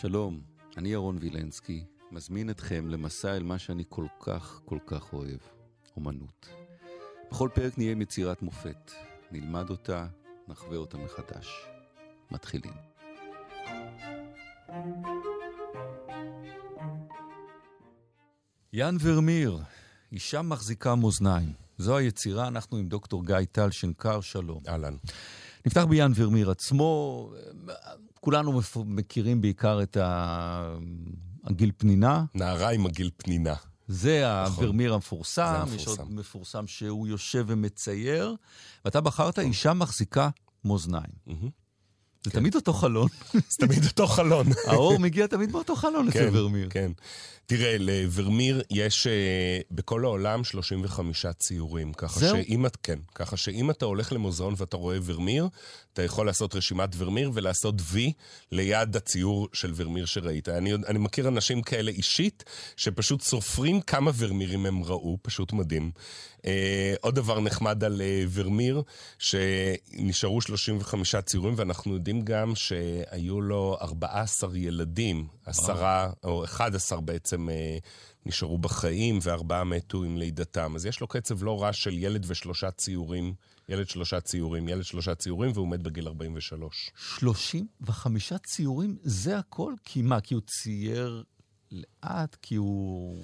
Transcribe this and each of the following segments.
שלום, אני ירון וילנסקי, מזמין אתכם למסע אל מה שאני כל כך כל כך אוהב, אומנות. בכל פרק נהיה עם יצירת מופת, נלמד אותה, נחווה אותה מחדש. מתחילים. יאן ורמיר, אישה מחזיקה מאזניים. זו היצירה, אנחנו עם דוקטור גיא טל שנקר, שלום. אהלן. נפתח ביאן ורמיר עצמו, כולנו מכירים בעיקר את הגיל פנינה. נערה עם הגיל פנינה. זה נכון. הוורמיר המפורסם, יש עוד מפורסם שהוא יושב ומצייר, ואתה בחרת אישה מחזיקה מאזניים. Mm-hmm. זה תמיד אותו חלון. זה תמיד אותו חלון. האור מגיע תמיד באותו חלון אצל כן, ורמיר. כן. תראה, לוורמיר יש uh, בכל העולם 35 ציורים. ככה זהו? שאם כן, ככה שאם אתה הולך למוזיאון ואתה רואה ורמיר, אתה יכול לעשות רשימת ורמיר ולעשות וי ליד הציור של ורמיר שראית. אני, אני מכיר אנשים כאלה אישית, שפשוט סופרים כמה ורמירים הם ראו, פשוט מדהים. Uh, עוד דבר נחמד על uh, ורמיר, שנשארו 35 ציורים, ואנחנו יודעים גם שהיו לו 14 ילדים, עשרה, או 11 בעצם uh, נשארו בחיים, וארבעה מתו עם לידתם. אז יש לו קצב לא רע של ילד ושלושה ציורים. ילד שלושה ציורים, ילד שלושה ציורים, והוא מת בגיל 43. 35 ציורים? זה הכל? כי מה, כי הוא צייר לאט? כי הוא...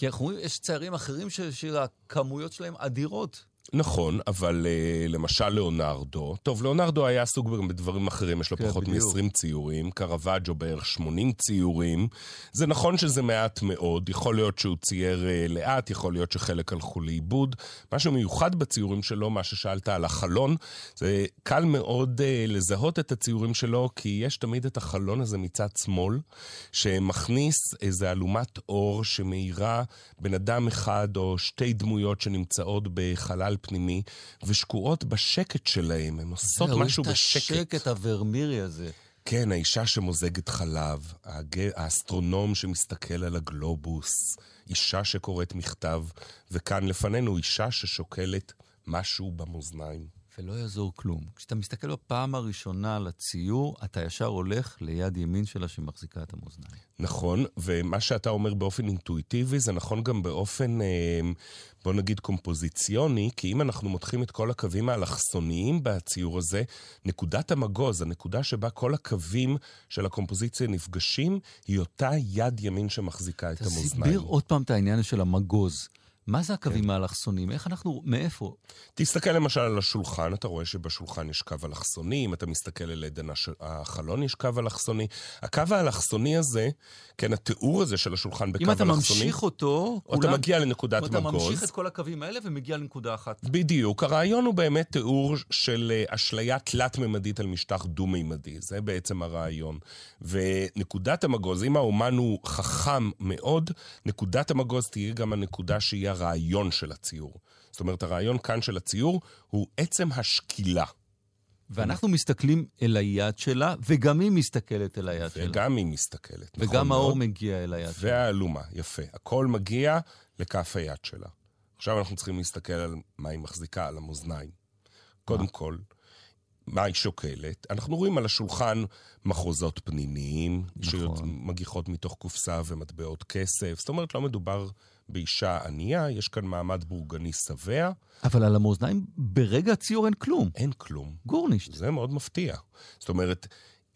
כי אנחנו רואים, יש ציירים אחרים שהכמויות שלהם אדירות. נכון, אבל uh, למשל ליאונרדו, טוב, ליאונרדו היה עסוק גם בדברים אחרים, יש לו כן, פחות מ-20 ציורים, קרוואג'ו בערך 80 ציורים. זה נכון שזה מעט מאוד, יכול להיות שהוא צייר uh, לאט, יכול להיות שחלק הלכו לאיבוד. משהו מיוחד בציורים שלו, מה ששאלת על החלון, זה קל מאוד uh, לזהות את הציורים שלו, כי יש תמיד את החלון הזה מצד שמאל, שמכניס איזו אלומת אור שמאירה בן אדם אחד או שתי דמויות שנמצאות בחלל פנימי, ושקועות בשקט שלהם, הן עושות משהו בשקט. זה, השקט הוורמירי הזה. כן, האישה שמוזגת חלב, האסטרונום שמסתכל על הגלובוס, אישה שקוראת מכתב, וכאן לפנינו אישה ששוקלת משהו במאזניים. ולא יעזור כלום. כשאתה מסתכל בפעם הראשונה על הציור, אתה ישר הולך ליד ימין שלה שמחזיקה את המאזניים. נכון, ומה שאתה אומר באופן אינטואיטיבי, זה נכון גם באופן, אה, בוא נגיד, קומפוזיציוני, כי אם אנחנו מותחים את כל הקווים האלכסוניים בציור הזה, נקודת המגוז, הנקודה שבה כל הקווים של הקומפוזיציה נפגשים, היא אותה יד ימין שמחזיקה את המאזניים. תסביר עוד פעם את העניין של המגוז. מה זה הקווים כן. האלכסוניים? איך אנחנו, מאיפה? תסתכל למשל על השולחן, אתה רואה שבשולחן יש קו אלכסוני, אם אתה מסתכל על עדן החלון יש קו אלכסוני. הקו האלכסוני הזה, כן, התיאור הזה של השולחן בקו אלכסוני... אם אתה ממשיך אותו, כולם... אתה מגיע לנקודת מגוז. אתה ממשיך את כל הקווים האלה ומגיע לנקודה אחת. בדיוק. הרעיון הוא באמת תיאור של אה, אשליה תלת-ממדית על משטח דו-מימדי. זה בעצם הרעיון. ונקודת המגוז, אם האומן הוא חכם מאוד, נקודת המגוז תהיה גם הנקודה שהיא הרעיון של הציור. זאת אומרת, הרעיון כאן של הציור הוא עצם השקילה. ואנחנו מסתכלים אל היד שלה, וגם היא מסתכלת אל היד שלה. וגם היא מסתכלת. וגם נכון האור מאוד. מגיע אל היד שלה. והאלומה, יפה. הכל מגיע לכף היד שלה. עכשיו אנחנו צריכים להסתכל על מה היא מחזיקה, על המאזניים. קודם כל, מה היא שוקלת? אנחנו רואים על השולחן מחרוזות פנימיים, נכון. שמגיחות מתוך קופסה ומטבעות כסף. זאת אומרת, לא מדובר באישה ענייה, יש כאן מעמד בורגני שבע. אבל על המאזניים ברגע הציור אין כלום. אין כלום. גורנישט. זה מאוד מפתיע. זאת אומרת,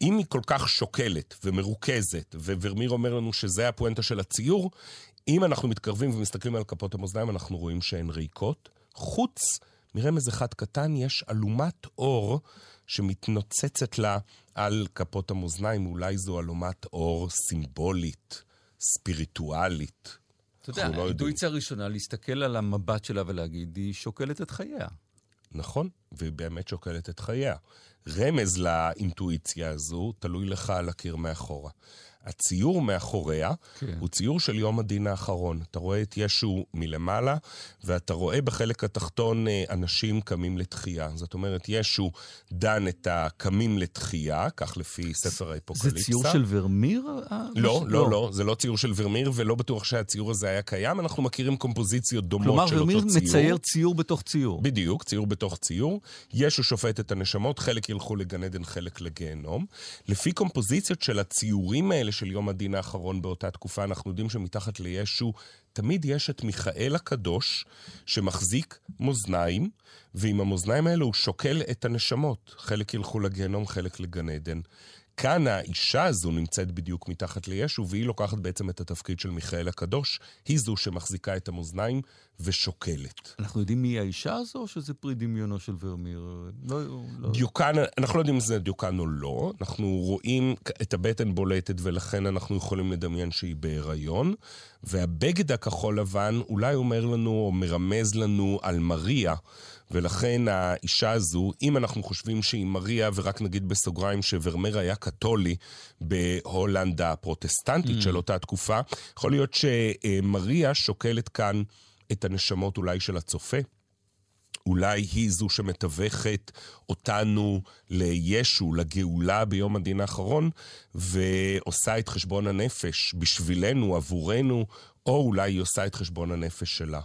אם היא כל כך שוקלת ומרוכזת, וורמיר אומר לנו שזה הפואנטה של הציור, אם אנחנו מתקרבים ומסתכלים על כפות המאזניים, אנחנו רואים שהן ריקות. חוץ מרמז אחד קטן, יש אלומת אור שמתנוצצת לה על כפות המאזניים. אולי זו אלומת אור סימבולית, ספיריטואלית. אתה יודע, לא הראשונה, להסתכל על המבט שלה ולהגיד, היא שוקלת את חייה. נכון, והיא באמת שוקלת את חייה. רמז לאינטואיציה הזו תלוי לך על הקיר מאחורה. הציור מאחוריה כן. הוא ציור של יום הדין האחרון. אתה רואה את ישו מלמעלה, ואתה רואה בחלק התחתון אה, אנשים קמים לתחייה. זאת אומרת, ישו דן את הקמים לתחייה, כך לפי ספר האפוקליפסה. זה ציור של ורמיר? לא, לא, לא, לא, זה לא ציור של ורמיר, ולא בטוח שהציור הזה היה קיים. אנחנו מכירים קומפוזיציות דומות כלומר, של אותו ציור. כלומר, ורמיר מצייר ציור בתוך ציור. בדיוק, ציור בתוך ציור. ישו שופט את הנשמות, חלק ילכו לגן עדן, חלק לגיהנום. לפי קומפוזיציות של הציורים האלה של יום הדין האחרון באותה תקופה, אנחנו יודעים שמתחת לישו תמיד יש את מיכאל הקדוש, שמחזיק מאזניים, ועם המאזניים האלה הוא שוקל את הנשמות. חלק ילכו לגיהנום, חלק לגן עדן. כאן האישה הזו נמצאת בדיוק מתחת לישו, והיא לוקחת בעצם את התפקיד של מיכאל הקדוש. היא זו שמחזיקה את המאזניים ושוקלת. אנחנו יודעים מי האישה הזו, או שזה פרי דמיונו של ורמיר? לא, לא... דיוקן, אנחנו לא יודעים אם זה דיוקן או לא. אנחנו רואים את הבטן בולטת, ולכן אנחנו יכולים לדמיין שהיא בהיריון. והבגד הכחול לבן אולי אומר לנו, או מרמז לנו על מריה. ולכן האישה הזו, אם אנחנו חושבים שהיא מריה, ורק נגיד בסוגריים שוורמר היה קתולי בהולנד הפרוטסטנטית mm. של אותה תקופה, יכול להיות שמריה שוקלת כאן את הנשמות אולי של הצופה. אולי היא זו שמתווכת אותנו לישו, לגאולה ביום הדין האחרון, ועושה את חשבון הנפש בשבילנו, עבורנו, או אולי היא עושה את חשבון הנפש שלה.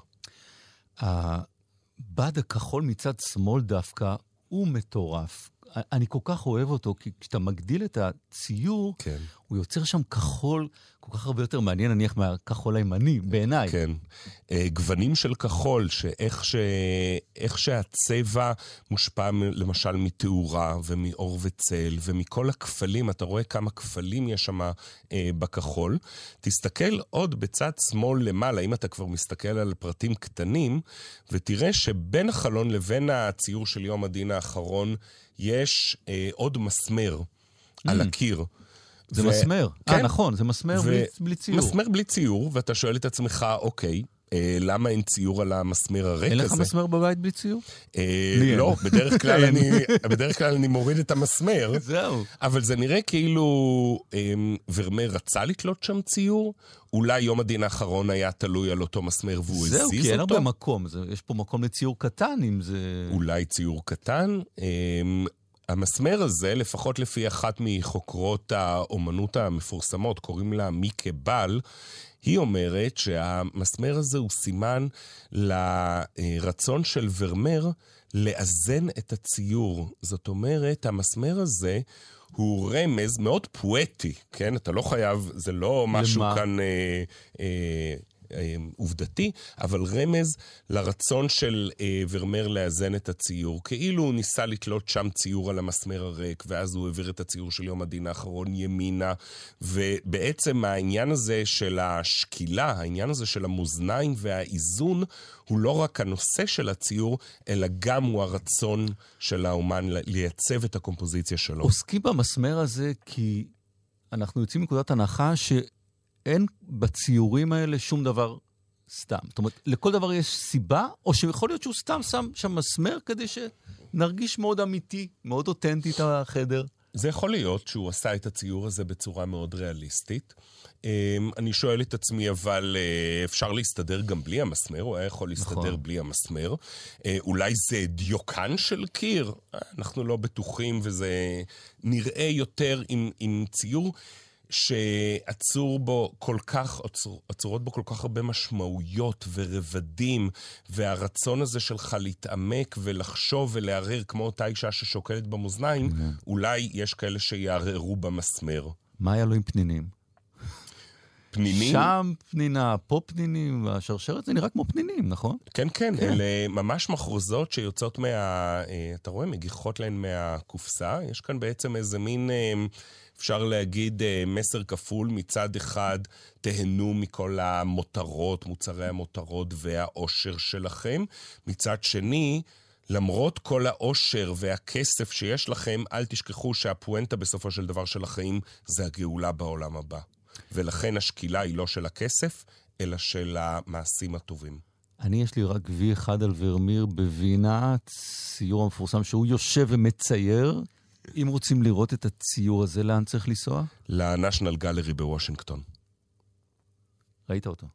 הבד הכחול מצד שמאל דווקא הוא מטורף. אני כל כך אוהב אותו, כי כשאתה מגדיל את הציור, כן. הוא יוצר שם כחול כל כך הרבה יותר מעניין, נניח, מהכחול הימני, בעיניי. כן. אה, גוונים של כחול, שאיך ש... איך שהצבע מושפע למשל מתאורה ומאור וצל ומכל הכפלים, אתה רואה כמה כפלים יש שם אה, בכחול. תסתכל עוד בצד שמאל למעלה, אם אתה כבר מסתכל על פרטים קטנים, ותראה שבין החלון לבין הציור של יום הדין האחרון, יש אה, עוד מסמר mm. על הקיר. זה ו... מסמר. אה, כן. נכון, זה מסמר ו... בלי, בלי ציור. מסמר בלי ציור, ואתה שואל את עצמך, אוקיי, למה אין ציור על המסמר הריק הזה? אין לך מסמר בבית בלי ציור? אה, לא, בדרך כלל, אני, בדרך כלל אני מוריד את המסמר. זהו. אבל זה נראה כאילו אה, ורמר רצה לתלות שם ציור, אולי יום הדין האחרון היה תלוי על אותו מסמר והוא הזיז אותו. זהו, כי אין הרבה מקום, זה, יש פה מקום לציור קטן אם זה... אולי ציור קטן. המסמר הזה, לפחות לפי אחת מחוקרות האומנות המפורסמות, קוראים לה מיקה בל, היא אומרת שהמסמר הזה הוא סימן לרצון של ורמר לאזן את הציור. זאת אומרת, המסמר הזה הוא רמז מאוד פואטי, כן? אתה לא חייב, זה לא משהו למה? כאן אה, אה, עובדתי, אבל רמז לרצון של אה, ורמר לאזן את הציור. כאילו הוא ניסה לתלות שם ציור על המסמר הריק, ואז הוא העביר את הציור של יום הדין האחרון ימינה, ובעצם העניין הזה של השקילה, העניין הזה של המאזניים והאיזון, הוא לא רק הנושא של הציור, אלא גם הוא הרצון של האומן לייצב את הקומפוזיציה שלו. עוסקים במסמר הזה כי אנחנו יוצאים מנקודת הנחה ש... אין בציורים האלה שום דבר סתם. זאת אומרת, לכל דבר יש סיבה, או שיכול להיות שהוא סתם שם שם מסמר כדי שנרגיש מאוד אמיתי, מאוד אותנטי את החדר. זה יכול להיות שהוא עשה את הציור הזה בצורה מאוד ריאליסטית. אמ, אני שואל את עצמי, אבל אה, אפשר להסתדר גם בלי המסמר? הוא היה יכול להסתדר נכון. בלי המסמר. אה, אולי זה דיוקן של קיר? אנחנו לא בטוחים, וזה נראה יותר עם, עם ציור. שעצור בו כל כך, עצור, עצורות בו כל כך הרבה משמעויות ורבדים, והרצון הזה שלך להתעמק ולחשוב ולערער כמו אותה אישה ששוקלת במאזניים, mm-hmm. אולי יש כאלה שיערערו במסמר. מה היה לו עם פנינים? פנינים? שם פנינה, פה פנינים, השרשרת זה נראה כמו פנינים, נכון? כן, כן, כן. אלה ממש מחרוזות שיוצאות מה... אה, אתה רואה? מגיחות להן מהקופסה. יש כאן בעצם איזה מין... אה, אפשר להגיד אה, מסר כפול. מצד אחד, תהנו מכל המותרות, מוצרי המותרות והאושר שלכם. מצד שני, למרות כל האושר והכסף שיש לכם, אל תשכחו שהפואנטה בסופו של דבר של החיים זה הגאולה בעולם הבא. ולכן השקילה היא לא של הכסף, אלא של המעשים הטובים. אני, יש לי רק וי אחד על ורמיר בווינה, ציור המפורסם שהוא יושב ומצייר, אם רוצים לראות את הציור הזה, לאן צריך לנסוע? לנשיונל גלרי בוושינגטון. ראית אותו?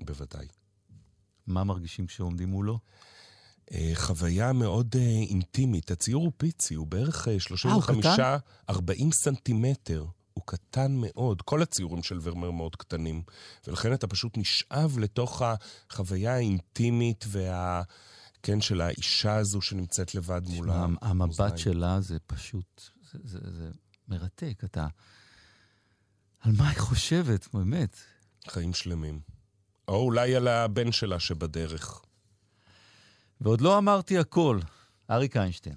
בוודאי. מה מרגישים כשעומדים מולו? אה, חוויה מאוד uh, אינטימית. הציור הוא פיצי, הוא בערך 35-40 סנטימטר. הוא קטן מאוד. כל הציורים של ורמר מאוד קטנים. ולכן אתה פשוט נשאב לתוך החוויה האינטימית וה... כן, של האישה הזו שנמצאת לבד מול המאזניים. המבט שלה זה פשוט, זה, זה, זה מרתק. אתה... על מה היא חושבת, באמת? חיים שלמים. או אולי על הבן שלה שבדרך. ועוד לא אמרתי הכל, אריק איינשטיין.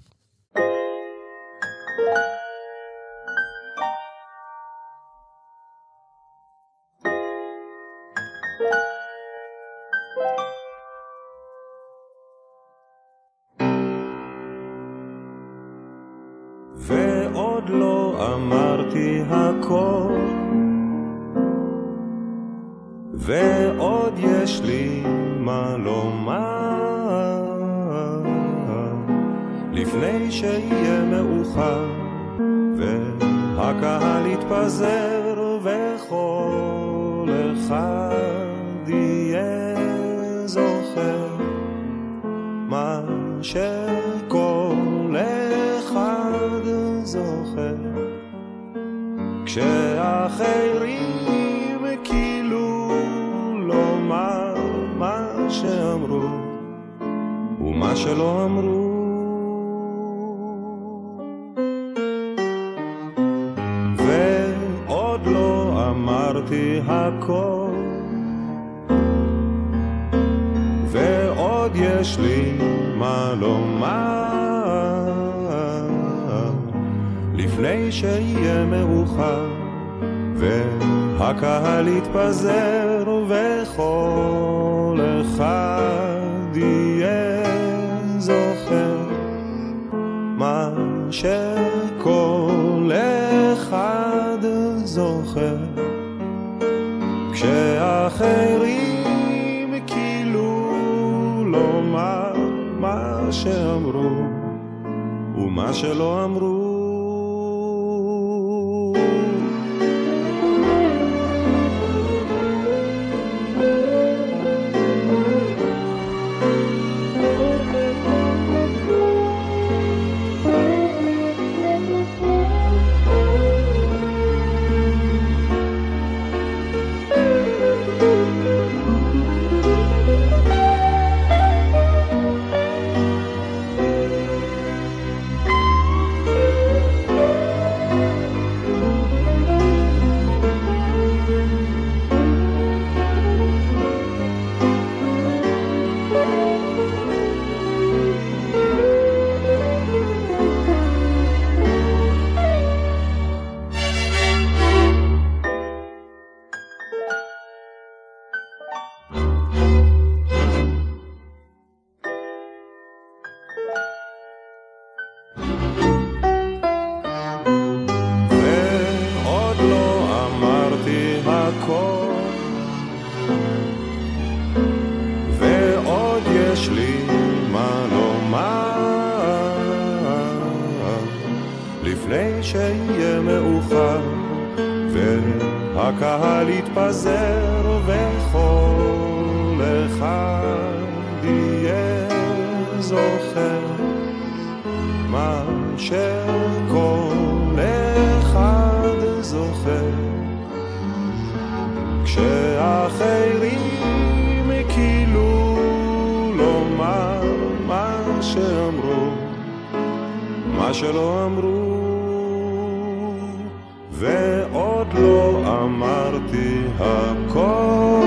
ועוד לא אמרתי הכל, ועוד יש לי מה לומר, לפני שיהיה מאוחר, והקהל יתפזר, וכל אחד יהיה זוכר מה שכל שלא אמרו. ועוד לא אמרתי הכל, ועוד יש לי מה לומר, לפני שיהיה מאוחר, והקהל יתפזר, וכל אחד יהיה שכל אחד זוכר, כשאחרים כאילו לומר מה שאמרו ומה שלא אמרו. שיהיה מאוחר, והקהל יתפזר, וכל אחד יהיה זוכר מה שכל אחד זוכר. כשאחרים כאילו לומר מה שאמרו מה שלא אמרו ועוד לא אמרתי הכל